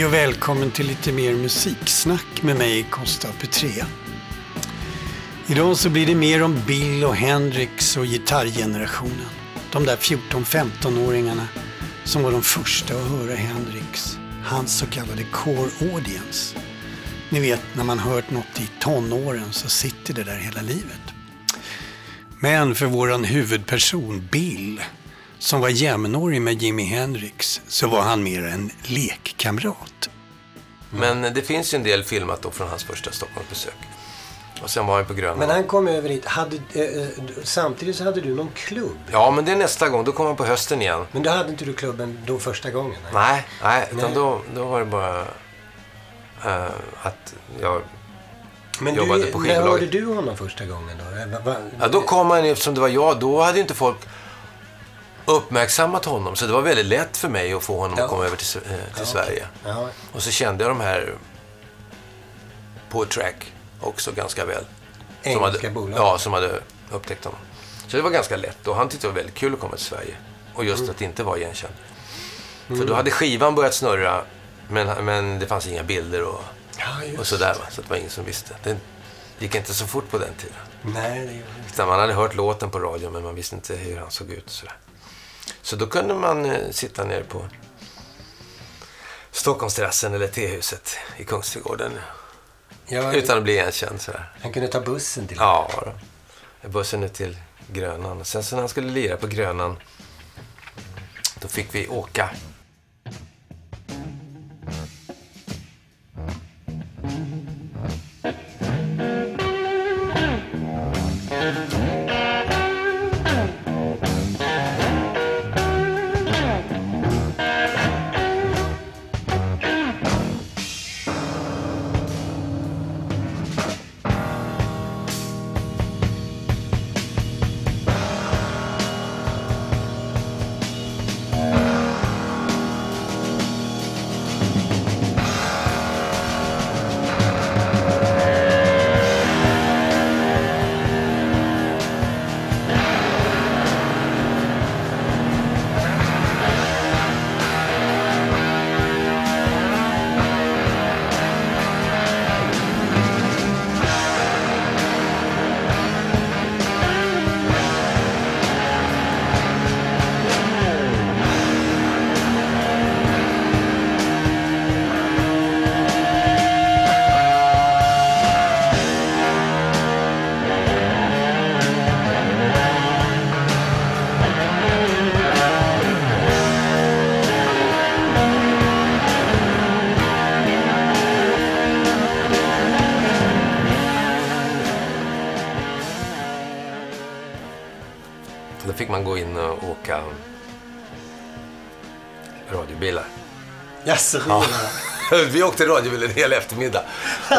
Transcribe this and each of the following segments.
Hej och välkommen till lite mer musiksnack med mig, Costa Petré. Idag så blir det mer om Bill och Hendrix och gitarrgenerationen. De där 14-15-åringarna som var de första att höra Hendrix. Hans så kallade core audience. Ni vet när man hört något i tonåren så sitter det där hela livet. Men för våran huvudperson Bill som var jämnårig med Jimi Hendrix så var han mer en lekkamrat. Men det finns ju en del filmat då från hans första Stockholmsbesök. Och sen var han på Gröna. Men han kom över hit. Hade, eh, eh, samtidigt så hade du någon klubb. Ja, men det är nästa gång. Då kommer han på hösten igen. Men då hade inte du klubben då första gången? Nej, Nej, nej. Utan Nej. Då, då var det bara eh, att jag... Men jobbade du, på när skivbolaget. hörde du honom första gången då? Eh, va- va- Ja, då kom han, eftersom det var jag, då hade inte folk uppmärksammat honom. Så det var väldigt lätt för mig att få honom Ja. att komma över till, eh, till Ja, Sverige. Ja, Och så kände jag de här på track också ganska väl. Som engelska hade, bolag. Ja, som hade upptäckt honom. Så det var ganska lätt och han tyckte det var väldigt kul att komma till Sverige. Och just Mm. att inte vara igenkänd. För då hade skivan börjat snurra men, men det fanns inga bilder och, och sådär. Va? Så det var ingen som visste. Det gick inte så fort på den tiden. Nej, det gjorde Utan man hade hört låten på radio men man visste inte hur han såg ut. Sådär. Så då kunde man eh, sitta nere på Stockholmsterrassen eller T-huset i Kungsträdgården ja, utan att bli igenkänd. Sådär. Han kunde ta bussen till Ja, då. bussen ut till Grönan. Sen så när han skulle lira på Grönan då fick vi åka. In och åka radiobilar. Det Ja. Vi åkte radiobil en hel eftermiddag.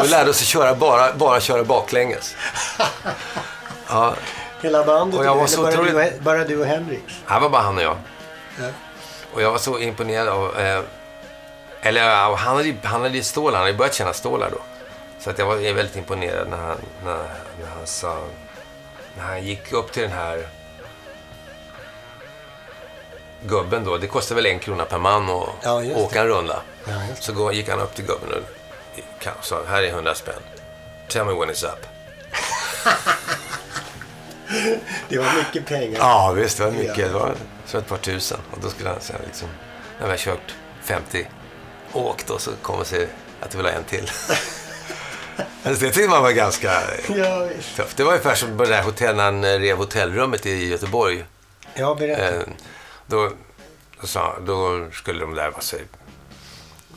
Och lärde oss att köra bara, bara köra baklänges. Ja, Hela bandet? Och jag var så bara, otroligt- du, och- bara du och Hendrix? här var bara han och jag. Ja. Och jag var så imponerad av... Eh, eller han hade han hade stålar, han hade börjat känna stålar då. Så att jag var väldigt imponerad när han, när, när han sa... När han gick upp till den här gubben då. Det kostar väl en krona per man att Ja, det. åka en runda. Ja, Så gick han upp till gubben och sa här är hundra spänn. Tell me when it's up. Det var mycket pengar. Ja, visst. Det var mycket. Det var så ett par tusen. Och då skulle han säga liksom, när vi har kört 50 åkt och så kommer sig att du vill ha en till. alltså, det tyckte man var ganska Ja, tufft. Det var ungefär som på det där hotell, när han eh, rev hotellrummet i Göteborg. Ja, berätta. Eh, då, då, sa, då skulle de där vara så...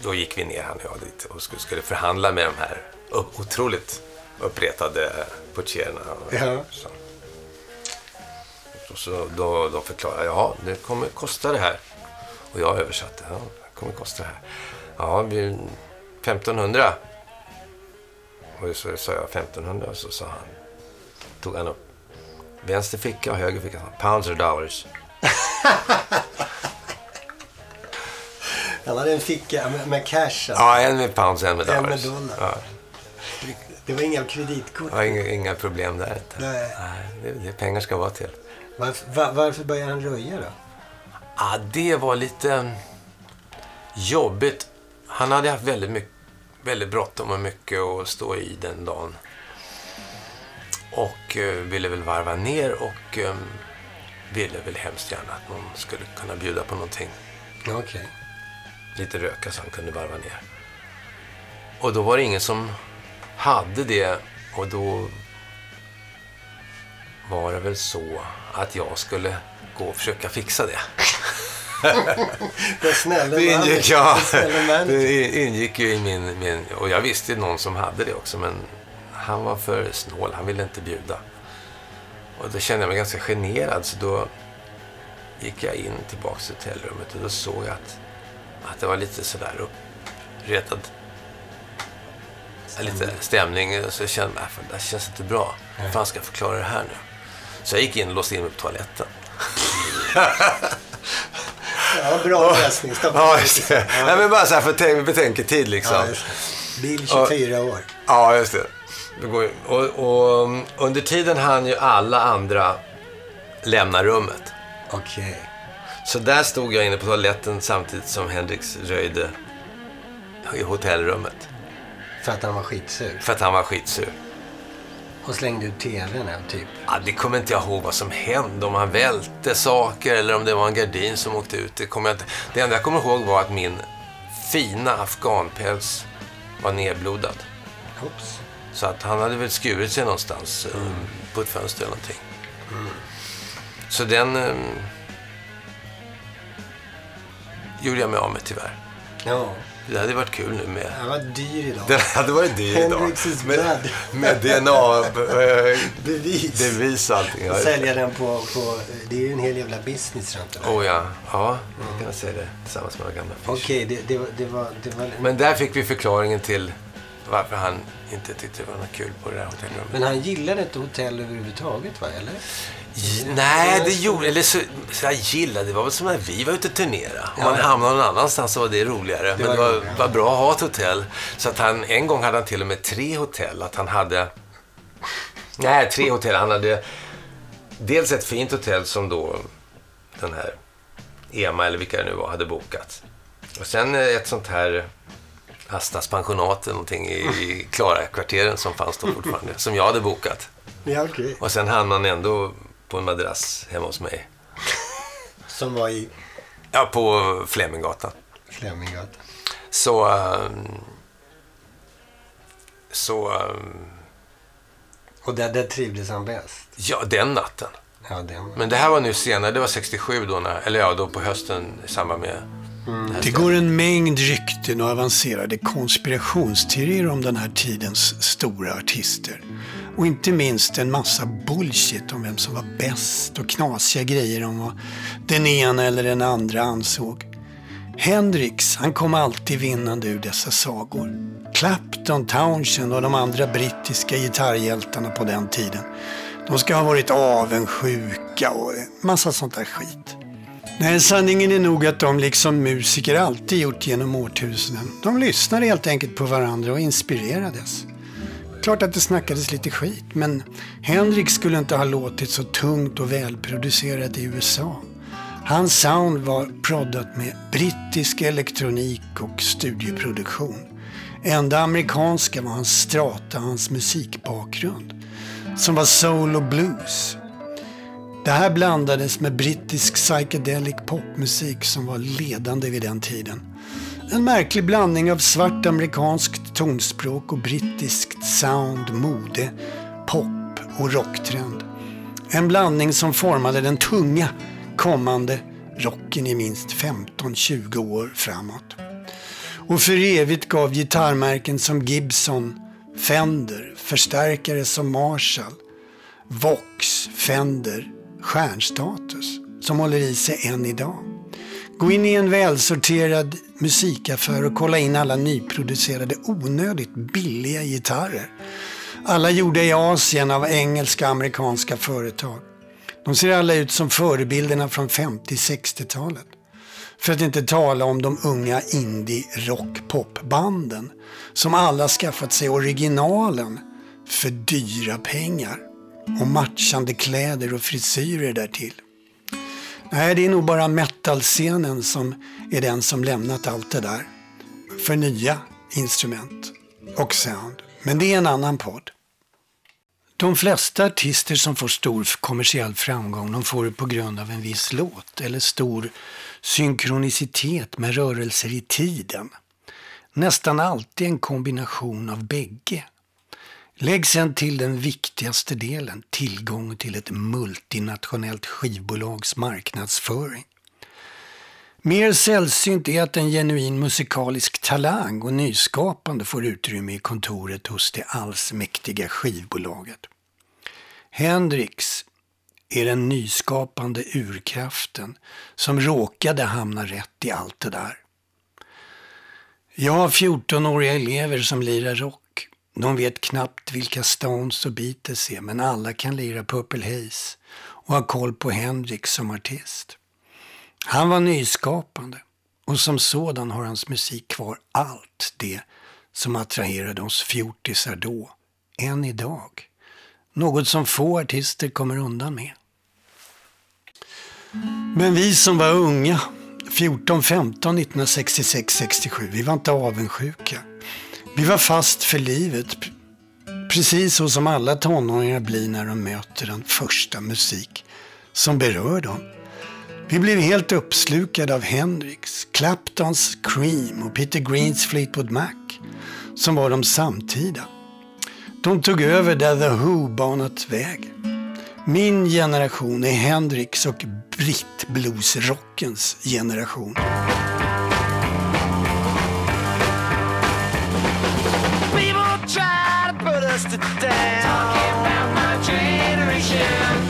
Då gick vi ner, han och jag, dit och skulle, skulle förhandla med de här upp, otroligt uppretade portierna. Ja. Så. Och så då, då förklarade jag, ja, det kommer kosta det här. Och jag översatte, ja, det kommer kosta det här. Ja, det blir 1500. Och så sa jag 1500 och så sa han, tog han upp vänster ficka och höger ficka. Pounds or dollars. Han hade en ficka med, med cash. alltså. Ja, en med pounds, en med En dollars. med dollar. Ja, Det var inga kreditkort. det var inga, inga problem där inte. Nej. det, det pengar ska vara till. Varför, va- varför började han röja då? Ja, det var lite mm, jobbigt. han hade haft väldigt, mycket, väldigt bråttom och mycket att stå i den dagen. Och eh, ville väl varva ner och eh, ville väl hemskt gärna att någon skulle kunna bjuda på någonting. Okej. Lite röka så han kunde varva ner. Och då var det ingen som hade det och då var det väl så att jag skulle gå och försöka fixa det. Den snälla Det ingick, ja. Det ingick ju i min, min... Och jag visste ju någon som hade det också, men han var för snål. Han ville inte bjuda. Och då kände jag mig ganska generad, så då gick jag in tillbaka till hotellrummet och då såg jag att, att det var lite sådär uppretad lite stämning. Så jag kände att det här känns inte bra. Hur fan ska jag förklara det här nu? Så jag gick in och låste in mig på toaletten. Ja, bra lösning. Ja, det. Nej, men bara så här för tänk- betänketid liksom. Ja. Bill 24 år. Ja, just det. Ju- och, och um, under tiden hann ju alla andra lämna rummet. Okej. Så där stod jag inne på toaletten samtidigt som Hendrix röjde i hotellrummet. För att han var skitsur. För att han var skitsur. Och slängde ut tvn typ. Ja, det kommer inte jag ihåg vad som hände. Om han välte saker eller om det var en gardin som åkte ut. Det, kommer jag inte. det enda jag kommer ihåg var att min fina afghanpäls var nedblodad. Oops. Så att han hade väl skurit sig någonstans eh, på ett fönster eller någonting. Så den eh, gjorde jag mig av med tyvärr. Ja. Det hade varit kul nu med... Han var dyr idag. Den hade varit dyr idag. Hendrix is Med, med DNA-bevis Bevis. och allting. Ja, Sälja den på, på... Det är ju en hel jävla business runt det. Oh ja, ja, jag kan säga det tillsammans med några gamla fish. Okej, det, det, var- det var... Det var Men där fick vi förklaringen till varför han inte tyckte det var något kul på det där hotellrummet. Men han gillade inte hotell överhuvudtaget, va? Eller? J- Nej, det gjorde... Eller så, så jag gillade, det var väl som när vi var ute och turnera. Om man hamnade någon annanstans så var det roligare. Men var det var, roligare. var bra att ha ett hotell. Så att han, en gång hade han till och med tre hotell. Att han hade... Nej, tre hotell. Han hade dels ett fint hotell som då den här Ema, eller vilka det nu var, hade bokat. Och sen ett sånt här Astas pensionat eller någonting i Klara-kvarteren som fanns då fortfarande. Som jag hade bokat. Ja, okej. Och sen hann han ändå på en madrass hemma hos mig. Som var i Ja, på Fleminggatan. Fleminggatan. Så... ehm, så... ehm, Och där, där trivdes han bäst. ja, den natten. Ja, den. Men det här var nu senare, det var 67 då, när, eller ja, då på hösten i samband med... Mm. Det går en mängd rykten och avancerade konspirationsteorier om den här tidens stora artister. Och inte minst en massa bullshit om vem som var bäst och knasiga grejer om vad den ena eller den andra ansåg. Hendrix, han kom alltid vinnande ur dessa sagor. Clapton, Townshend och de andra brittiska gitarrhjältarna på den tiden. De ska ha varit avundsjuka och massa sånt där skit. Nej, sanningen är nog att de liksom musiker alltid gjort genom årtusenden. De lyssnade helt enkelt på varandra och inspirerades. Klart att det snackades lite skit, men Henrik skulle inte ha låtit så tungt och välproducerat i USA. Hans sound var proddat med brittisk elektronik och studioproduktion. Enda amerikanska var hans strata, hans musikbakgrund, som var soul och blues. Det här blandades med brittisk psychedelic popmusik som var ledande vid den tiden. En märklig blandning av svart amerikanskt tonspråk och brittiskt sound, mode, pop och rocktrend. En blandning som formade den tunga kommande rocken i minst 15-20 år framåt. Och för evigt gav gitarrmärken som Gibson, Fender, förstärkare som Marshall, Vox, Fender, stjärnstatus som håller i sig än idag. Gå in i en välsorterad musikaffär och kolla in alla nyproducerade onödigt billiga gitarrer. Alla gjorda i Asien av engelska och amerikanska företag. De ser alla ut som förebilderna från 50-60-talet. För att inte tala om de unga indie-rock-popbanden som alla skaffat sig originalen för dyra pengar och matchande kläder och frisyrer därtill. Nej, det är nog bara metalscenen som är den som lämnat allt det där. för nya instrument och sound. Men det är en annan podd. De flesta artister som får stor kommersiell framgång de får det på grund av en viss låt eller stor synkronicitet med rörelser i tiden. Nästan alltid en kombination av bägge. Lägg sen till den viktigaste delen, tillgång till ett multinationellt skivbolags marknadsföring. Mer sällsynt är att en genuin musikalisk talang och nyskapande får utrymme i kontoret hos det allsmäktiga skivbolaget. Hendrix är den nyskapande urkraften som råkade hamna rätt i allt det där. Jag har 14-åriga elever som lirar rock. De vet knappt vilka Stones och Beatles är men alla kan lira Purple Haze och ha koll på Hendrix som artist. Han var nyskapande och som sådan har hans musik kvar allt det som attraherade oss fjortisar då, än idag. Något som få artister kommer undan med. Men vi som var unga, 14, 15, 1966, 67, vi var inte avundsjuka. Vi var fast för livet, precis så som alla tonåringar blir när de möter den första musik som berör dem. Vi blev helt uppslukade av Hendrix, Claptons Cream och Peter Greens Fleetwood Mac, som var de samtida. De tog över där The Who banat väg. Min generation är Hendrix och brittbluesrockens generation.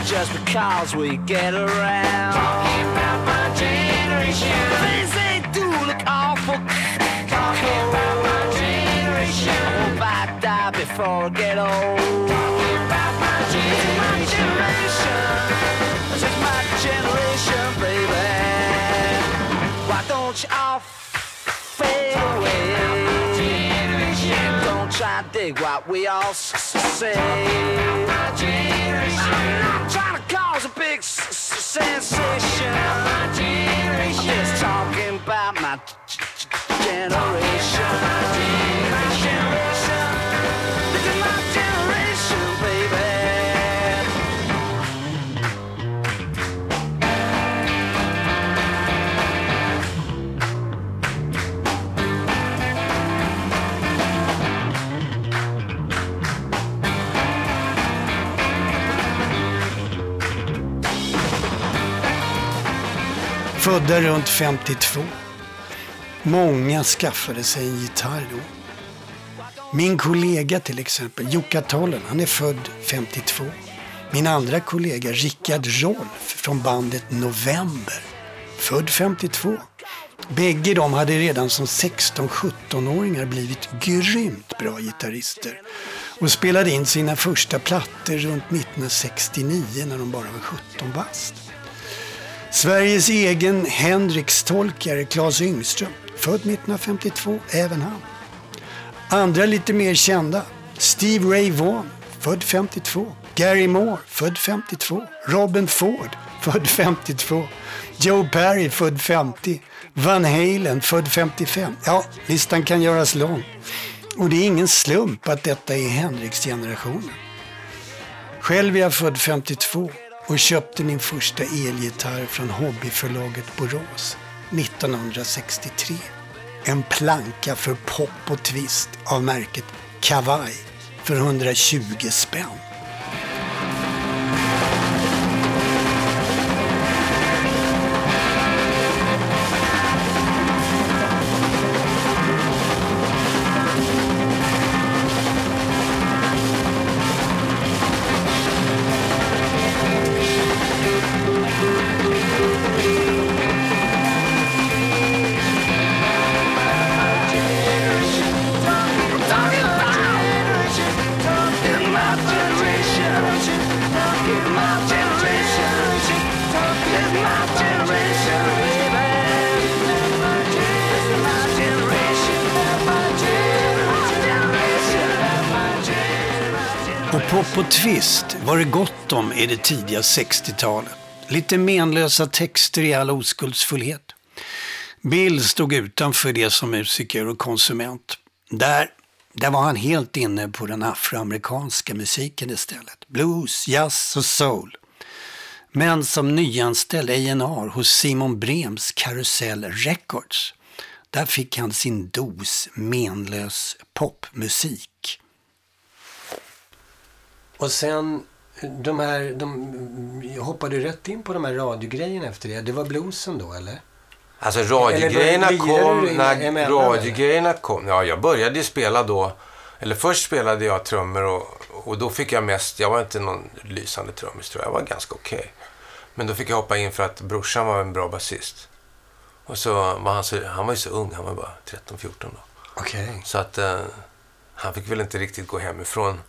Just because we get around. Talking about my generation. Things they do look awful. Talking about my generation. Hope I die before I get old. Talking about my generation. My generation This is my generation, baby. Why don't you dig what we all say I'm not trying to cause a big sensation. I'm just talking about my generation. My generation. Födda runt 52. Många skaffade sig en gitarr då. Min kollega till exempel, Jukka Tollen, han är född 52. Min andra kollega, Rickard Rolf från bandet November, född 52. Bägge de hade redan som 16-17-åringar blivit grymt bra gitarrister och spelade in sina första plattor runt 1969 när de bara var 17 bast. Sveriges egen Henrikstolkare Claes Yngström, född 1952, även han. Andra lite mer kända, Steve Ray Vaughan, född 52. Gary Moore, född 52. Robin Ford, född 52. Joe Perry, född 50. Van Halen, född 55. Ja, listan kan göras lång. Och det är ingen slump att detta är Henriksgenerationen. Själv är jag född 52 och köpte min första elgitarr från hobbyförlaget Borås 1963. En planka för pop och twist av märket Kavaj för 120 spänn. Och pop och twist var det gott om i det tidiga 60-talet. Lite menlösa texter i all oskuldsfullhet. Bill stod utanför det som musiker och konsument. Där, där var han helt inne på den afroamerikanska musiken istället. Blues, jazz och soul. Men som nyanställd A&R hos Simon Brems Karusell Records, där fick han sin dos menlös popmusik. Och sen, de här, de, jag hoppade rätt in på de här radiogrejerna efter det. Det var bluesen då, eller? Alltså radiogrejerna kom när radiogrejerna kom. Ja, jag började ju spela då. Eller först spelade jag trummor och, och då fick jag mest, jag var inte någon lysande trummis tror jag, jag var ganska okej. Men då fick jag hoppa in för att brorsan var en bra basist. Och så var han så, han var ju så ung, han var bara 13-14 då. Okej. Så att eh, han fick väl inte riktigt gå hemifrån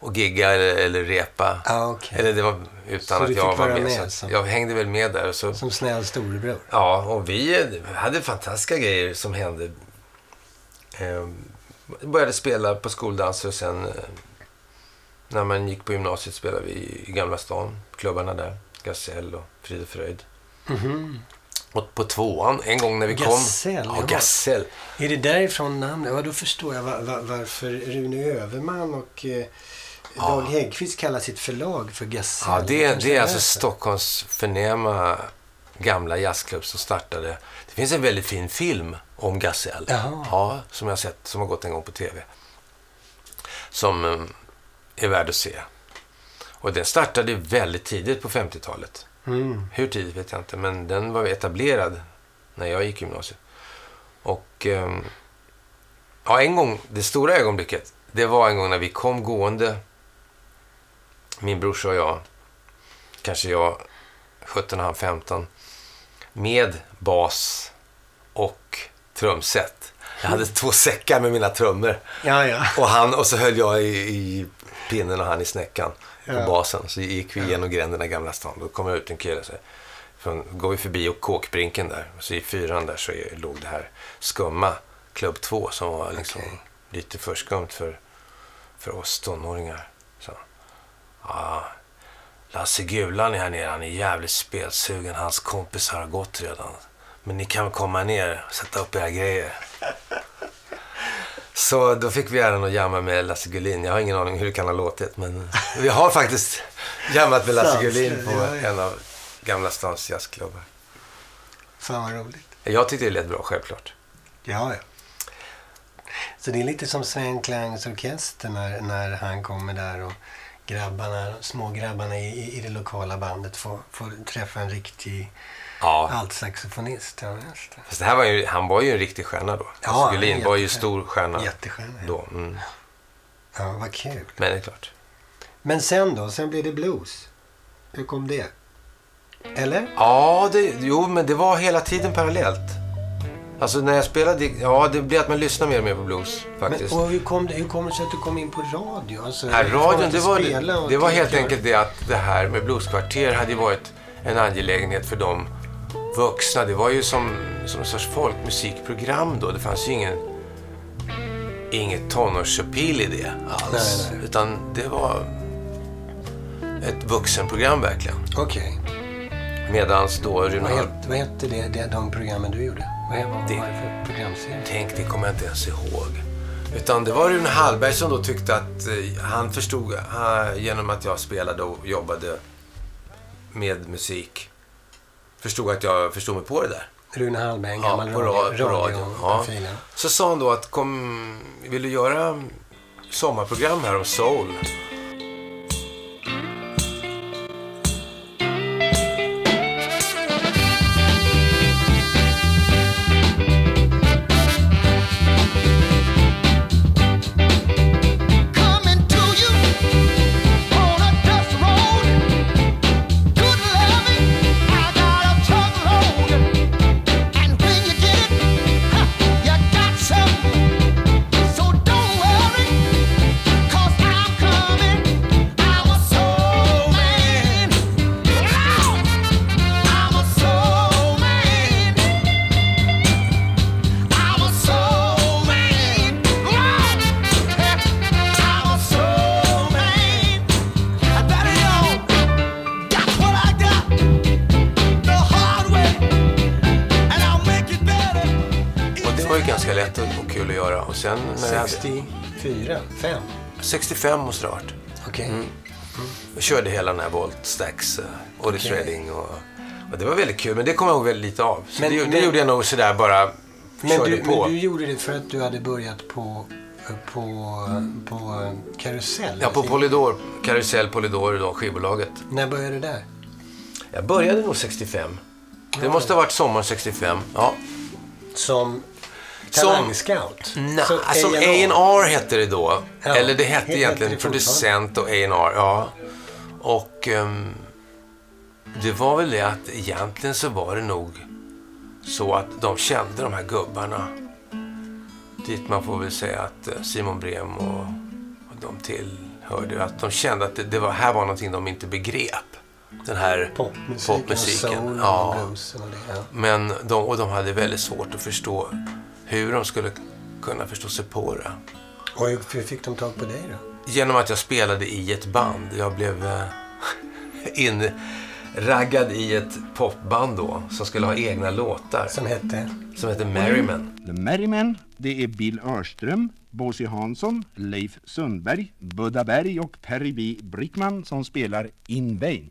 och gigga eller, eller repa. Ja, okej. Eller det var utan Så att jag var med. med, så. jag hängde väl med där. Så Som snäll storebror. Ja, och vi hade fantastiska grejer som hände. Eh, började spela på skoldanser och sen eh, när man gick på gymnasiet spelade vi i Gamla stan, klubbarna där. Gasell och Frid och Fröjd. Och på tvåan, en gång när vi Gasell, kom... Ja, Gasell. Är det därifrån namnet? Ja, då förstår jag var, var, varför Rune Överman och eh, Dag Häggkvist kallar sitt förlag för Gasell. Ja, det, det är alltså. Stockholms förnäma gamla jazzklubb som startade. Det finns en väldigt fin film om Gasell. Ja, som jag har sett, som har gått en gång på tv. Som eh, är värd att se. Och den startade väldigt tidigt på 50-talet. Mm. Hur tidigt vet jag inte, men den var etablerad när jag gick gymnasiet. Och ehm, ja, en gång, det stora ögonblicket, det var en gång när vi kom gående, min brorsa och jag, kanske jag 17 och han 15, med bas och trumset. Jag hade två säckar med mina trummor. Ja, ja. Och, han, och så höll jag i, i pinnen och han i snäckan på Ja. basen. Så gick vi genom gränderna i Gamla stan. Då kom jag ut en kille. Så, från, går vi förbi och kåkbrinken där. Och så i fyran där så är, låg det här skumma Klubb 2 som var liksom Okej. lite för skumt för, för oss tonåringar. Ja, Lasse Gulan är här nere. Han är jävligt spelsugen. Hans kompisar har gått redan. Men ni kan väl komma ner och sätta upp era grejer. Så då fick vi äran att jamma med Lasse Gullin. Jag har ingen aning hur det kan ha låtit, men vi har faktiskt jammat med Lasse Gullin på en av Gamla stans jazzklubbar. Fan vad roligt. Jag tyckte det lät bra, självklart. Ja, ja. Så det är lite som Sven Klangs orkester när, när han kommer där och grabbarna, små grabbarna i, i- det lokala bandet får, får träffa en riktig Ja. altsaxofonist. Ja. Fast det här var ju, han var ju en riktig stjärna då. Ja, Gullin var ju stor stjärna Jättestjärna. ja. då. Mm. Ja, vad kul. Men det är klart. Men sen då? Sen blev det blues. Hur kom det? Eller? Ja, det, jo, men det var hela tiden parallellt. Alltså när jag spelade, ja det blev att man lyssnar mer och mer på blues faktiskt. Men, och hur, kom det, hur kommer det sig att du kom in på radio? Alltså, från radion, det var, det var helt enkelt det att det här med blueskvarter hade ju varit en angelägenhet för de vuxna. Det var ju som, som en sorts folkmusikprogram då. Det fanns ju ingen, inget tonårsappeal i det alls. Nej, nej. Utan det var ett vuxenprogram verkligen. Okej. Medans då Vad, het, vad hette det, det, de programmen du gjorde? Vad, var det för programserie? Tänk, det kommer jag inte ens ihåg. Utan det var Rune Hallberg som då tyckte att eh, han förstod, eh, genom att jag spelade och jobbade med musik, förstod att jag förstod mig på det där. Rune Hallberg, en Ja, gammal på radio, ra- på radion. Ja. profil, ja. Så sa han då att kom, vill du göra sommarprogram här om soul? 65 måste det ha varit. Okej. Mm. Jag körde hela den här Volt Stacks, uh, Otis Okej. Redding och, och det var väldigt kul. Men det kommer jag ihåg väldigt lite av. Så Men- det, det men- gjorde jag nog sådär bara, Men du, på. men du gjorde det för att du hade börjat på, på, på karusell? Ja, på Polydor, Karusell Polydor då, skivbolaget. När började du där? Jag började nog 65. Det måste ha varit sommaren 65. Ja. Som- talangscout? Nej, Som alltså A&R. Hette det då. Ja, Eller det hette egentligen det producent och A&R. Ja. Och ehm, det var väl det att egentligen så var det nog så att de kände de här gubbarna. Dit man får väl säga att eh, Simon Brem och, och de tillhörde. Att de kände att det, det var, här var någonting de inte begrep. Den här Popmusiken, popmusiken. soul Ja. och det. Ja. Men de, och de hade väldigt svårt att förstå hur de skulle kunna förstå sig på det. Och hur fick de tag på dig då? Genom att jag spelade i ett band. Jag blev eh, inraggad i ett popband då som skulle ha egna låtar Som hette? som heter Merryman. The Merrymen, det är Bill Örström, Bosie Hansson, Leif Sundberg, Budda Berg och Perry B. Brickman som spelar In Vain.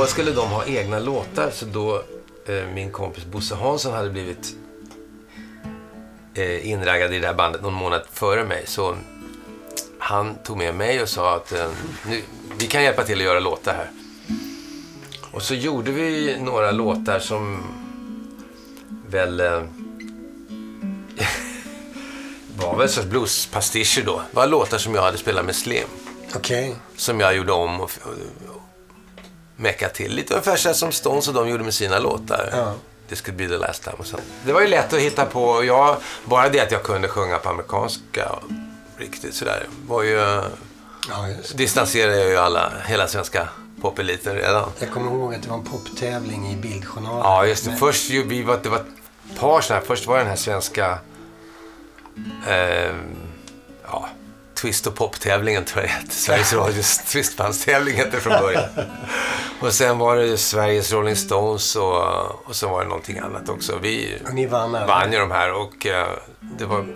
Då skulle de ha egna låtar. Så då eh, min kompis Bosse Hansson hade blivit eh, inraggad i det här bandet någon månad före mig. Så han tog med mig och sa att eh, nu, vi kan hjälpa till att göra låtar här. Och så gjorde vi några låtar som väl eh, var väl sorts bluespastischer då. Det var låtar som jag hade spelat med Slim. okej. Som jag gjorde om och, och, och meckat till. Lite ungefär så som Stones och de gjorde med sina låtar. Ja. This could be the last time och så. Det var ju lätt att hitta på. Jag, bara det att jag kunde sjunga på amerikanska riktigt sådär var ju... Ja. Distanserade jag ju alla, hela svenska popeliten redan. Jag kommer ihåg att det var en poptävling i Bildjournalen. Ja, just det. Men- Först ju, vi var, det var ett par sådana här. Först var det den här svenska eh, ja, twist och pop-tävlingen tror jag hette. Sveriges Radios twistbandstävling hette från början. Och sen var det Sveriges Rolling Stones och, och så var det någonting annat också. Vi ni vann alla? vann ju de här och eh, det var...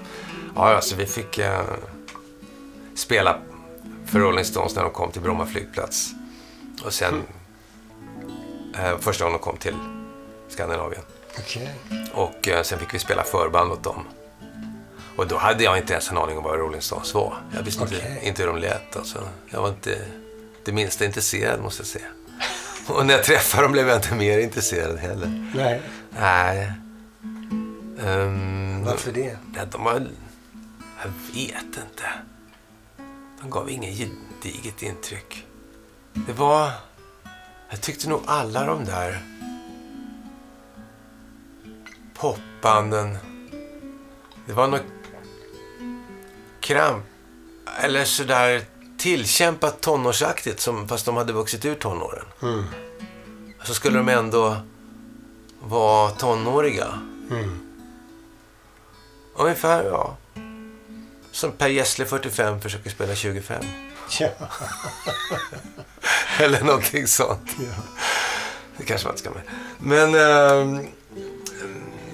Ja, alltså vi fick eh, spela för Rolling Stones när de kom till Bromma flygplats. Och sen eh, första gången de kom till Skandinavien. Okej. Och sen fick vi spela förband åt dem. Och då hade jag inte ens en aning om vad Rolling Stones var. Jag visste inte, Okej. inte hur de lät. Alltså. Jag var inte det minsta intresserad måste jag säga. Och när jag träffade dem blev jag inte mer intresserad heller. Nej. Nej. Ehm, Varför det? Ja, de var... Jag vet inte. De gav ingen gediget intryck. Det var... Jag tyckte nog alla de där popbanden... Det var något kramp... Eller sådär tillkämpat tonårsaktigt, som, fast de hade vuxit ur tonåren. Mm. Så skulle de ändå vara tonåriga. Mm. Ungefär, ja. Som Per Gessle 45 försöker spela 25. Ja. Eller någonting sånt. ja. Det kanske man inte ska med. Men ähm,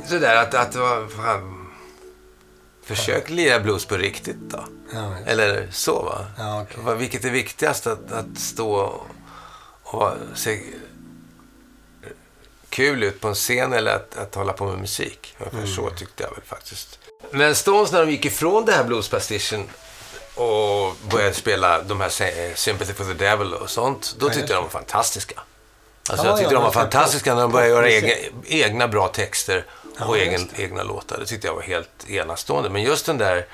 sådär att, att det var... Fan, försök lira blues på riktigt då. Ja, Eller så va? Ja. Vad- Vilket är viktigast? Att, att stå och se kul ut på en scen eller att, att hålla på med musik? Ungefär Mm. så tyckte jag väl faktiskt. Men Stones när de gick ifrån det här bluespastischen och började spela de här se- Sympathy for the Devil och sånt. Då tyckte jag de var fantastiska. Alltså Ja, jag tyckte ja, de var fantastiska när de började göra egna, egna bra texter och Ja, egen, egna låtar. Det tyckte jag var helt enastående. Men just den där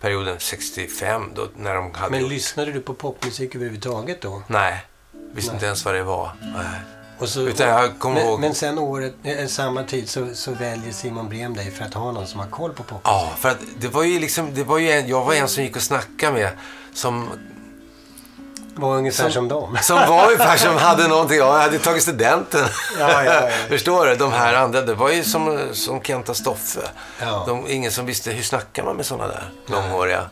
perioden 65 då när de hade Men gjort- lyssnade du på popmusik överhuvudtaget då? Nej, visste Nej. inte ens vad det var. Nej. Så, Utan jag kommer men, ihåg... men sen året, eh, samma tid så, så väljer Simon Brem dig för att ha någon som har koll på popmusik. Ja, för att det var ju liksom, det var ju en, jag var en som gick och snackade med som, Var ungefär som, dem. som var ungefär som hade någonting, ja, jag hade tagit studenten. Ja, ja, ja. Förstår du? De här andra, det var ju som, som Kenta Stoffe. Ja. De, ingen som visste, hur snackar man med sådana där långhåriga?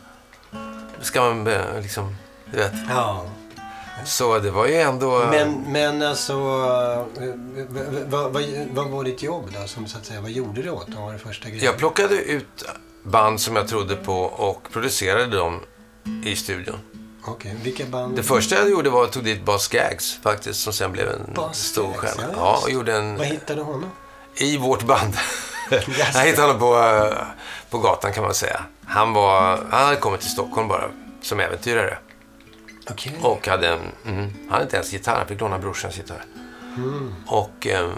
Ska man eh, liksom, du vet. Så det var ju ändå... Men, men alltså, eh, vad, vad, vad, var ditt jobb då? Som, så att säga, vad gjorde du åt dem? Var det första grejen? Jag plockade ut band som jag trodde på och producerade dem i studion. Okej, vilka band? Det första jag gjorde var att tog dit Bas Gags faktiskt, som sen blev en Bas stor Gags, stjärna. ja, Ja, och gjorde en... Vad hittade honom? I vårt band. Jaså. jag hittade honom på, eh, på gatan kan man säga. Han, var, han hade kommit till Stockholm bara som äventyrare. Okej. Och hade en, mm, han hade inte ens gitarr, han fick låna brorsans gitarr. Mm. Och, ehm,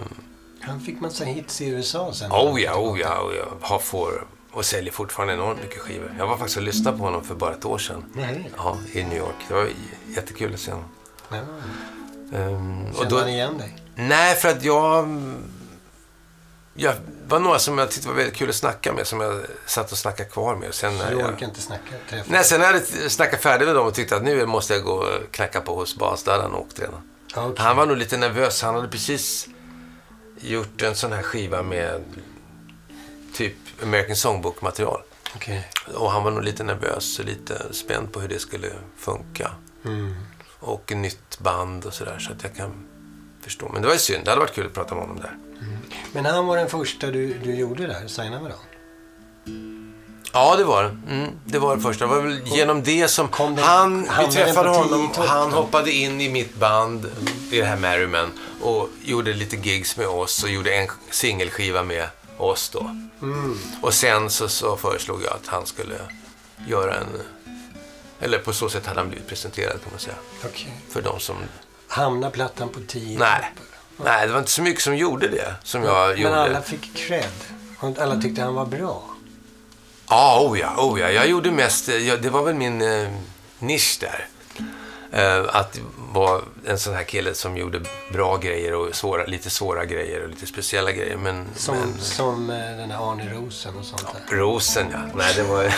Han fick massa hits i USA sen. oh ja, oh ja, oh ja, har får och säljer fortfarande enormt mycket skivor. Jag var faktiskt och lyssnade på honom för bara ett år sedan. Nej. Ja, i New York. Det var jättekul att se honom. Ja. Ehm, och Kände då, han igen dig? Nej, för att jag... Jag var några som jag tyckte var väldigt kul att snacka med, som jag satt och snackade kvar med. Sen när du jag, orkar inte snacka? Träffa? nej, sen när jag snackat färdigt med dem och tyckte att nu måste jag gå och knacka på hos Bas, hade han åkt redan. Okej. Han var nog lite nervös. Han hade precis gjort en sån här skiva med typ American Songbook-material. Okej. Och han var nog lite nervös och lite spänd på hur det skulle funka. Mm. Och nytt band och sådär, så att jag kan förstå. Men det var ju synd. Det hade varit kul att prata med honom där. Men han var den första du, du gjorde där, signade med dem? Ja, det var det. Mm, det var det första. Det var väl genom det som... den- han, vi träffade honom han då? hoppade in i mitt band, i det här Merryman, och gjorde lite gigs med oss och gjorde en singelskiva med oss då. Mm. Och sen så, så föreslog jag att han skulle göra en... Eller på så sätt hade han blivit presenterad kan man säga. Okej. För de som... Hamnade plattan på tio Nej. Nej, det var inte så mycket som gjorde det. Som jag Men gjorde. alla fick cred. Alla tyckte han var bra. Ja, oh ja, oh ja. Jag gjorde mest, ja, det var väl min eh, nisch där. Eh, att vara en sån här kille som gjorde bra grejer och svåra, lite svåra grejer och lite speciella grejer. Men, Som, men som eh, den här Arne Rosen och sånt där. Rosen, ja. Nej, det var...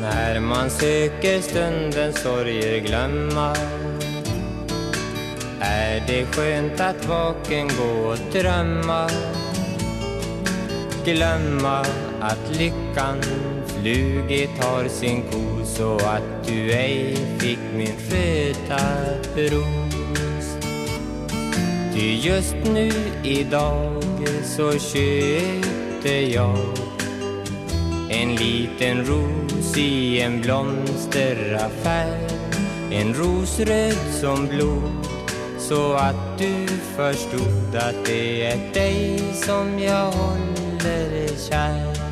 När man söker stundens sorger glömma är det skönt att vaken gå och drömma Glömma att lyckan flugit har sin ko så att du ej fick min feta ros. Ty just nu idag så köpte jag en liten ros i en blomsteraffär. En ros röd som blod Så att du förstod att det är dig som jag håller kär.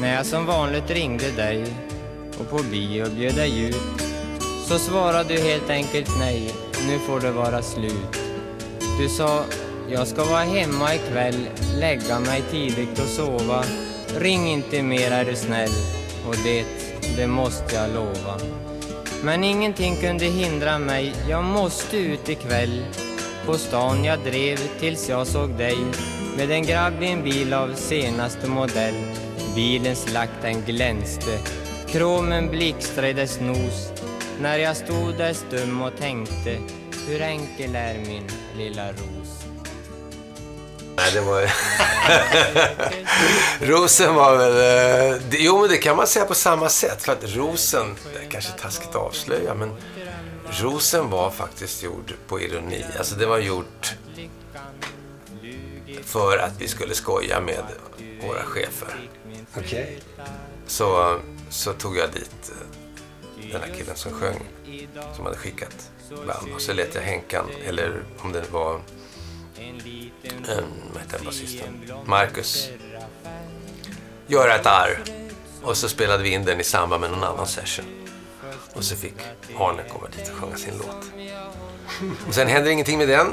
När jag som vanligt ringde dig och på bio bjöd dig ut så svarade du helt enkelt nej, nu får det vara slut. Du sa, jag ska vara hemma ikväll, lägga mig tidigt och sova. Ring inte mer är du snäll, och det, det måste jag lova. Men ingenting kunde hindra mig, jag måste ut ikväll. På stan jag drev tills jag såg dig med en grabb i en bil av senaste modell. Bilens lack den glänste, kromen blixtrade dess nos. När jag stod där stum och tänkte, hur enkel är min lilla ros. Nej, det var... rosen var väl... Eh, jo, men det kan man säga på samma sätt. För att rosen, det är kanske taskigt att avslöja, men rosen var faktiskt gjord på ironi. Alltså det var gjort för att vi skulle skoja med våra chefer. Okej. Så, så tog jag dit eh, den här killen som sjöng, som hade skickat band. Och så lät jag Henkan, eller om det var en, vad han, basisten? Marcus. Göra ett arr. Och så spelade vi in den i samband med någon annan session. Och så fick Arne komma dit och sjunga sin låt. Och sen hände ingenting med den.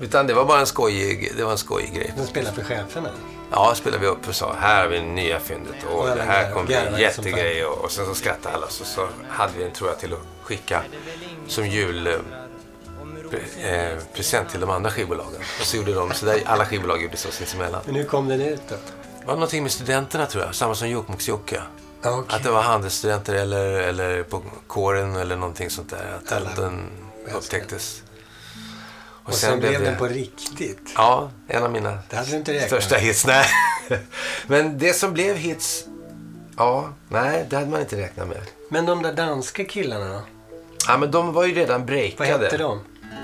Utan det var bara en skojig, det var en skojig grej. De spelar för cheferna. Ja, spelade vi upp och sa här har vi nya fyndet och det här kommer bli en jättegrej. Och, och sen så skrattade alla. Så, så hade vi en, tror jag, till att skicka som jul eh, eh, till de andra skivbolagen. Och så gjorde de, så där alla skivbolag gjorde så sinsemellan. Men hur kom den ut då? Det var någonting med studenterna tror jag, samma som Jokkmokks-Jocke. Ja, okej. Att det var handelsstudenter eller, eller på kåren eller någonting sånt där. Att Alla den upptäcktes. Och sen, blev den på riktigt. Ja, en av mina Det hade du inte räknat största hits. Nej. Men det som blev hits, ja, nej, det hade man inte räknat med. Men de där danska killarna då? Ja, men de var ju redan breakade. Vad hette de?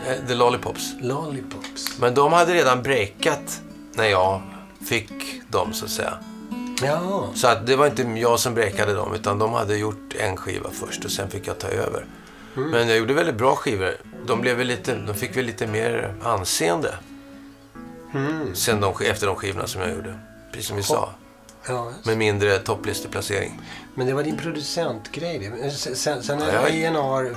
Eh, The Lollipops. Lollipops. Men de hade redan breakat när jag fick dem, så att säga. Ja, Så att det var inte jag som breakade dem, utan de hade gjort en skiva först och sen fick jag ta över. Men jag gjorde väldigt bra skivor. De, blev väl lite, de fick väl lite mer anseende. Sen de, efter de skivorna som jag gjorde. Precis som vi sa. ja. Med mindre topplisteplacering. Men det var din producentgrej det. Sen, sen Ja, är jag- A&R,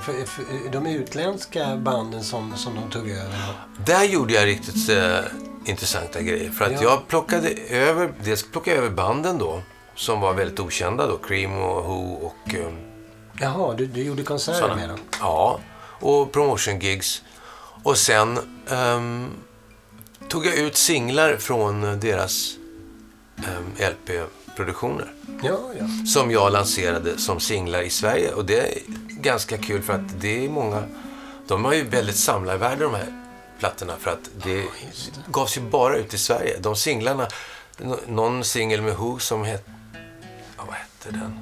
de utländska banden som, som de tog över. Där gjorde jag riktigt eh, intressanta grejer. För att Ja. jag plockade över, dels plockade jag över banden då. Som var väldigt okända då. Cream och Who och eh, Jaha, du, du gjorde konserter med dem? Ja, och promotion gigs. Och sen ehm, tog jag ut singlar från deras ehm, LP-produktioner. Ja, ja. Som jag lanserade som singlar i Sverige. Och det är ganska kul för att det är många... De har ju väldigt samlarvärde de här plattorna. För att det gavs ju bara ut i Sverige. De singlarna... nå- Någon singel med Who som hette... Ja, vad hette den?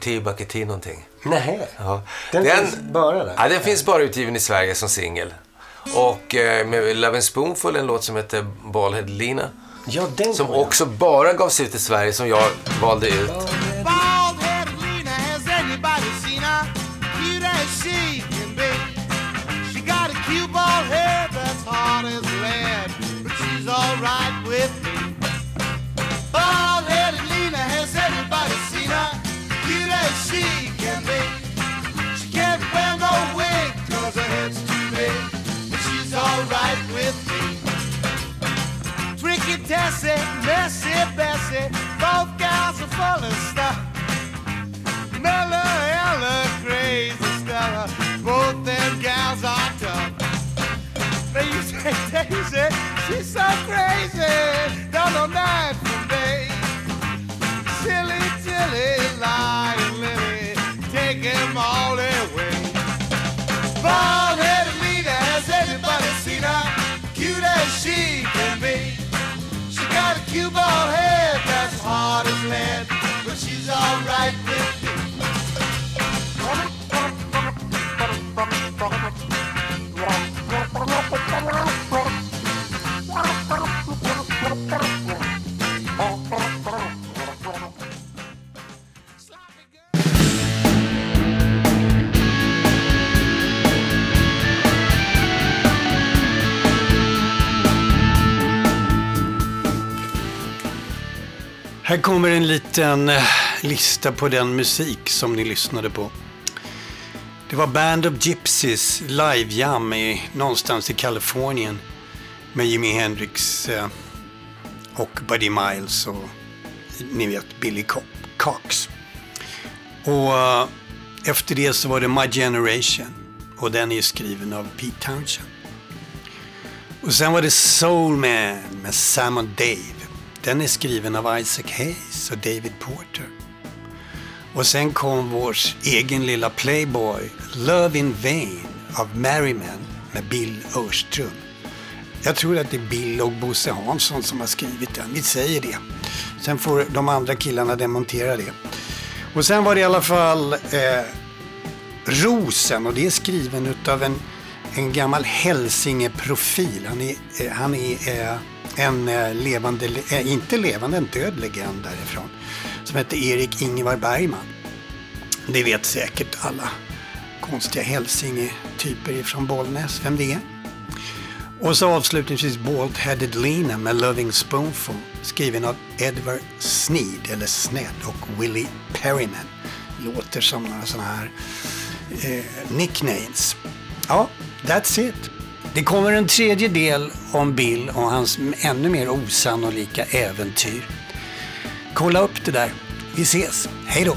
T, Bucket T någonting. Nej, Ja. den, finns bara där? Ja, den finns bara utgiven i Sverige som singel. Och eh, med Love and Spoonful, en låt som heter Ballhead Lina. Ja, den Som också bara gavs ut i Sverige, som jag valde ut. Bessie, both gals are full of stuff. Mella, Ella, crazy Stella, both them gals are tough. They used to say Daisy, she's so crazy, don't know night but she's alright. Kommer en liten eh, lista på den musik som ni lyssnade på. Det var Band of Gypsies live-jam i, någonstans i Kalifornien med Jimi Hendrix eh, och Buddy Miles och ni vet Billy Cox. Och eh, efter det så var det My Generation och den är skriven av Pete Townshend. Och sen var det Soul Man med Sam och Dave. Den är skriven av Isaac Hayes och David Porter. Och sen kom vår egen lilla Playboy, Love in Vain av Merryman med Bill Örström. Jag tror att det är Bill och Bosse Hansson som har skrivit den. Vi säger det. Sen får de andra killarna demontera det. Och sen var det i alla fall eh, Rosen och det är skriven utav en, en gammal Hälsingeprofil. Han är, eh, han är eh, en eh, levande, eh, inte levande, en död legend därifrån. Som heter Erik Ingvar Bergman. Det vet säkert alla konstiga hälsingetyper från ifrån Bollnäs, vem det är. Och så avslutningsvis Bald Headed Lena med Loving Spoonful skriven av Edward Sneed, eller Sned, och Willie Perryman. Låter som några sådana här eh, nicknames. Ja, that's it. Det kommer en tredje del om Bill och hans ännu mer osannolika äventyr. Kolla upp det där. Vi ses. Hej då!